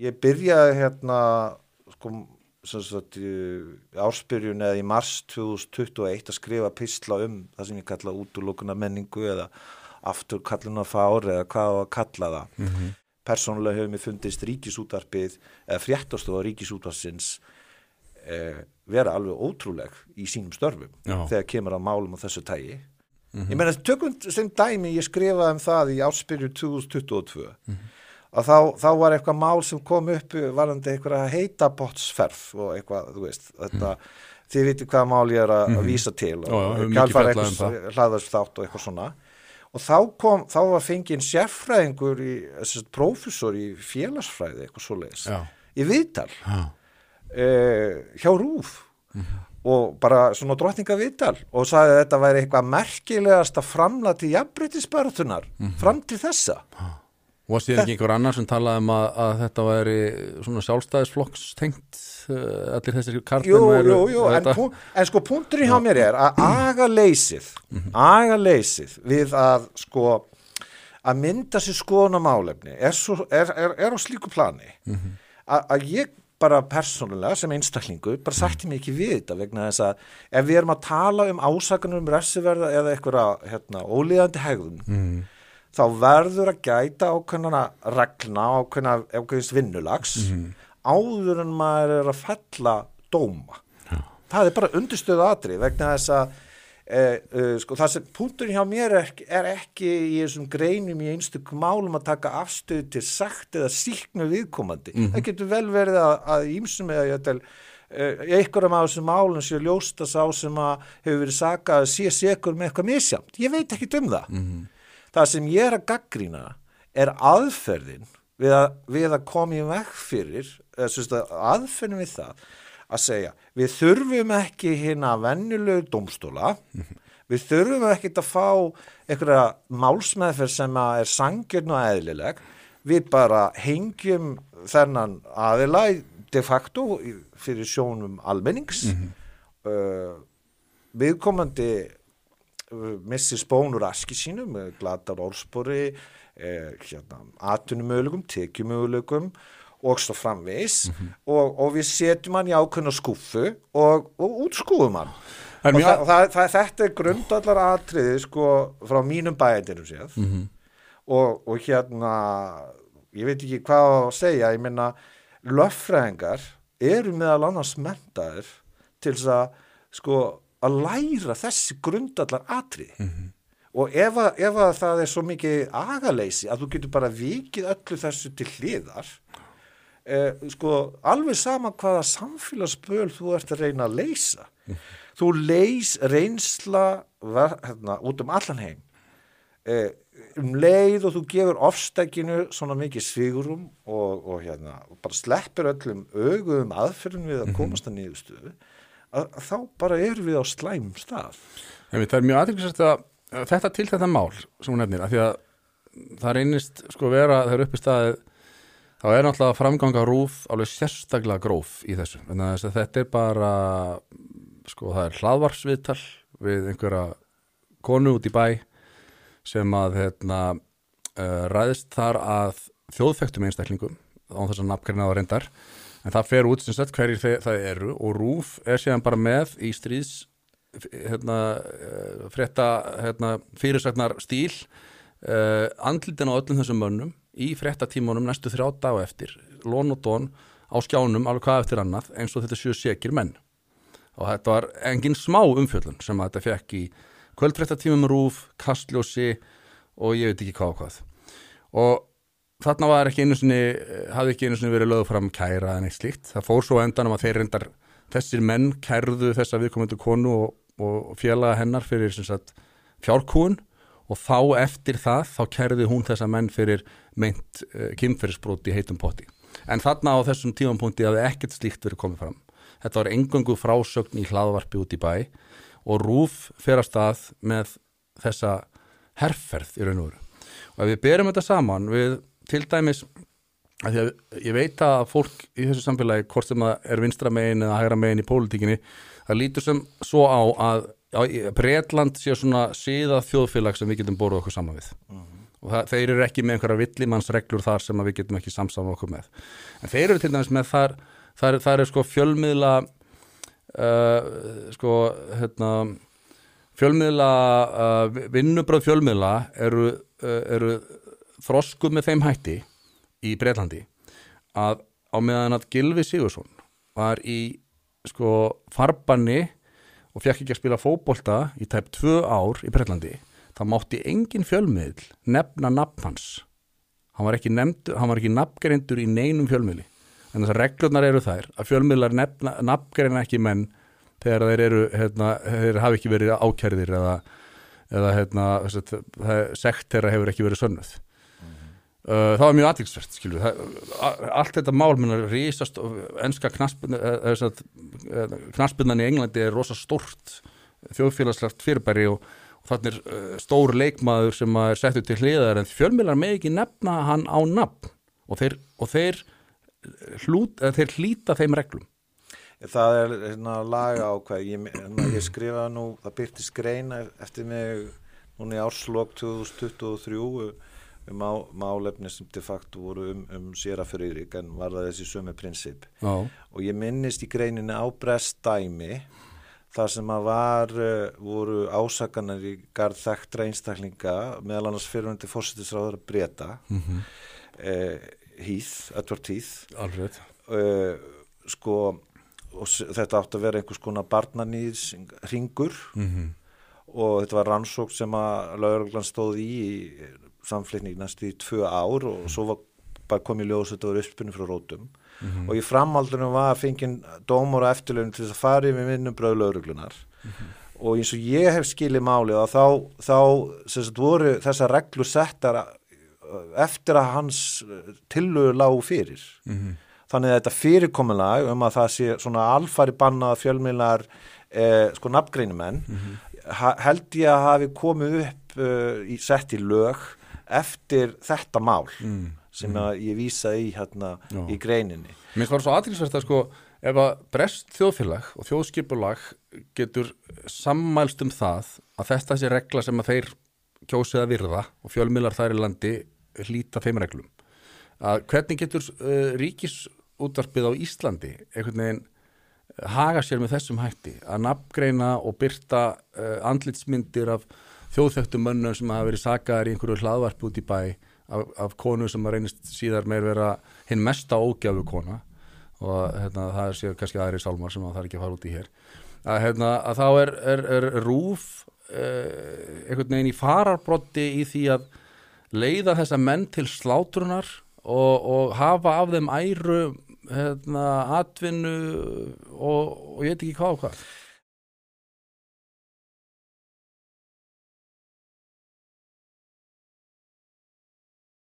Ég byrjaði hérna sko, sagt, í ársbyrjun eða í mars 2021 að skrifa písla um það sem ég kalla útlokuna menningu eða aftur kalluna fár eða hvað að kalla það. Mm -hmm. Persónulega hefur mér fundist ríkisútvarpið eða fréttastofa ríkisútvarsins eh, vera alveg ótrúleg í sínum störfum Já. þegar kemur á málum á þessu tægi. Ég meina, tökum sem dæmi, ég skrifaði um það í áspyrju 2022 að þá, þá var eitthvað mál sem kom upp varandi eitthvað heitabottsferð og eitthvað, þú veist, þetta þið viti hvaða mál ég er að, að vísa til mikið kjálfar fjallað um það. hlaðarsþátt og eitthvað svona. Og þá kom, þá var fengið sérfræðingur í, þessi prófessor í félagsfræði, eitthvað svoleiðis Já. í viðtal. Eh, hjá Rúf og bara svona drottninga viðtal og sagði að þetta væri eitthvað merkilegasta framla til jafnbreytisbaratunar fram til þessa. Og síðan ekki einhver annar sem talaði um að, að þetta væri svona sjálfstæðisflokks tengt uh, allir þessir Jú, karlmenn jú, jú, en, þetta, pú, en sko punkturinn hjá mér er að aga leysið, aga leysið við að sko að mynda sér skoðun á málefni er, svo, er, er, er á slíku plani að að ég bara persónulega sem einstaklingu bara sætti mig ekki við þetta vegna þess að ef við erum að tala um ásakanum um refsiverða eða eitthvað hérna, ólíðandi hegðun mm, þá verður að gæta ákveðna reglna, ákveðna ákveðins vinnulags áður en maður er að fella dóma. Það er bara undirstöðu atri vegna þess að e, e, sko, það sem punkturinn hjá mér er, er ekki í þessum greinum í einstökum málum að taka afstöðu til sagt eða síknu viðkomandi. Það getur vel verið að, ímsum eða ég tel einhverjum af þessum málum sé ljósta sá sem að hefur verið sakað að sé sekur með eitthvað misjamt. Ég veit ekki um það það sem ég er að gaggrína er aðferðin við að, við að koma í veg fyrir aðferðin við það að segja, við þurfum ekki hérna vennulegu dómstóla við þurfum ekki að fá einhverja málsmeðferð sem er sangjörn og eðlileg. Við bara hengjum þennan aðila de facto fyrir sjónum almennings. Uh, viðkomandi uh, missi spónur aski sínum glatar orðspori eh, hérna, atunumöguleikum, tekjumöguleikum og svo framvegs og, og við setjum hann í ákveðna skúfu og, og útskúfum hann. Og, mjög- það, það, það, þetta er grundallar atriði sko frá mínum bæðinum séð. Og, og hérna ég veit ekki hvað að segja ég minna löffræðingar eru meðal annars mentaðir til þess að sko að læra þessi grundallar atriði og ef, að, ef að það er svo mikið agaleysi að þú getur bara vikið öllu þessu til hliðar eh, sko alveg sama hvaða samfélagsböl þú ert að reyna að leysa. Þú leys reynsla ver, hérna, út um allan heim. Eh, um leið og þú gefur ofstækinu svona mikið svigurum og, og hérna, bara sleppir öllum ögum aðferðum við að komast að niðurstöðu að, þá bara erum við á slæmum stað. Einmitt, það er mjög aðeinsvægt að þetta til þetta mál sem hún nefnir, af því að það reynist sko vera þegar uppi staðið þá er náttúrulega framganga rúf alveg sérstaklega gróf í þessu. En þess að þetta er bara sko það er hlaðvarsviðtal við einhverja konu út í bæ sem að hérna, uh, ræðist þar að þjóðfektum einstaklingum á þess að nafnkarina á reyndar en það fer út sem sagt hverjir þe- það eru og rúf er síðan bara með í stríðs hérna, eh, frétta hérna, fyrirsagnar stíl uh, andlitin á öllum þessum mönnum í fréttatímanum næstu þrjá dag eftir. Lón og dón á skjánum alveg hvað eftir annað eins og þetta séu sekir menn. Og þetta var engin smá umfjöllun sem þetta fekk í kvöldfréttatímum rúf, kastljósi og ég veit ekki hvað og hvað. Og þarna var ekki einu sinni hafði ekki einu sinni verið lögð fram kæra en eitt slíkt, það fór svo endanum að þeir reyndar þessir menn kærðu þessa viðkomendu konu og, og félaga hennar fyrir sagt fjárkúun og þá eftir það þá kærði hún þessa menn fyrir meint uh, kynferðisbróti í heitum potti. En þarna á þessum tímapunkti hafði ekkert slíkt verið komið fram. Þetta var engöngu frásögn í hlaðvarpi út í bæ og Rúf fer að stað með þessa herferð í raun og veru. Og ef við berum þetta saman við til dæmis að því að ég veit að fólk í þessu samfélagi hvort sem það er vinstra megin eða hægra megin í pólitíkinni það lítur sem svo á að Breitland sé svona síða þjóðfélag sem við getum borðið okkur saman við. Og það, þeir eru ekki með einhverja villimannsreglur þar sem við getum ekki samsáma okkur með. En þeir eru til dæmis með þar þar, þar er sko fjölmiðla uh, sko hérna fjölmiðla uh, vinnubröð fjölmiðla eru, uh, eru þroskuð með þeim hætti í Breitlandi að á meðan að Gilvi Sigursson var í sko farbanni og fekk ekki að spila fótbolta í tæp tvö ár í Breitlandi það mátti engin fjölmiðl nefna nafn hans hann var ekki, ekki nafngreindur í neinum fjölmiðli en þessar reglurnar eru þær að fjölmiðlar nafngreina ekki menn þegar þeir eru hérna, þeir hafi ekki verið ákjærðir eða, eða hérna, sekt þeirra hefur ekki verið sönnuð. Uh, það var mjög aðtíksvert skilju, allt þetta mál minna rísast og ennska knaspinnan í Englandi er rosa stort þjóðfélagslegt fyrirbæri og þannig er uh, stór leikmaður sem er settur til hliðar en fjölmiðlar með ekki nefna hann á nafn. Og þeir, og þeir, hlút, þeir hlýta þeim reglum. Það er hérna laga ákvæð ég, hérna, ég skrifa nú, það byrti skreina eftir mig núna í árslokk 2023 um á, málefni sem de facto voru um, um séra fyrir Írik en var það þessi sömu prinsip Já. og ég minnist í greininu á brestdæmi þar sem að var, uh, voru ásakanar í garð þekktra einstaklinga meðal annars fyrirvændi fórsettisráður að breyta mm -hmm. uh, Heath, Edward Heath Alveg uh, sko og þetta átti að vera einhvers konar barnanýðs ringur mm -hmm. og þetta var rannsók sem að lauruglan stóð í, í samflitning næstu í tvö ár og svo var bara komið ljós þetta var uppspunni frá rótum mm -hmm. og í framhaldunum var fenginn dómur og eftirlöfn til þess að fara yfir vinnubröðu lauruglunar mm -hmm. og eins og ég hef skilið málið að þá, þá sagt, voru þessar reglur settar eftir að hans tillögur lág fyrir mm -hmm. þannig að þetta fyrirkomulag um að það sé svona alfari bannað fjölmiðlar eh, sko nafngreinumenn held ég að hafi komið upp uh, í, sett í lög eftir þetta mál mm sem mm. ég vísa í hérna Já. í greininni. Mér finnst það svo aðtilsvært að sko ef að brest þjóðfélag og þjóðskipulag getur sammælst um það að þetta sé regla sem að þeir kjósið að virða og fjölmilar þær í landi hlýta þeim reglum. Að hvernig getur uh, ríkisútvarpið á Íslandi einhvern veginn haga sér með þessum hætti að nafngreina og byrta uh, andlitsmyndir af þjóðþögtum mönnum sem hafa verið sagaðar í einhverju hlaðvarp út í bæ af, af konu sem að reynist síðar meir vera hinn mesta ógjafu kona. Og hérna, það er sér kannski aðri sálmar sem að það er ekki að fara út í hér. Að, hérna, að þá er, er, er rúf eh, einhvern veginn í fararbrotti í því að leiða þessa menn til slátrunar og, og hafa af þeim æru hérna, atvinnu og, og ég veit ekki hvað og hvað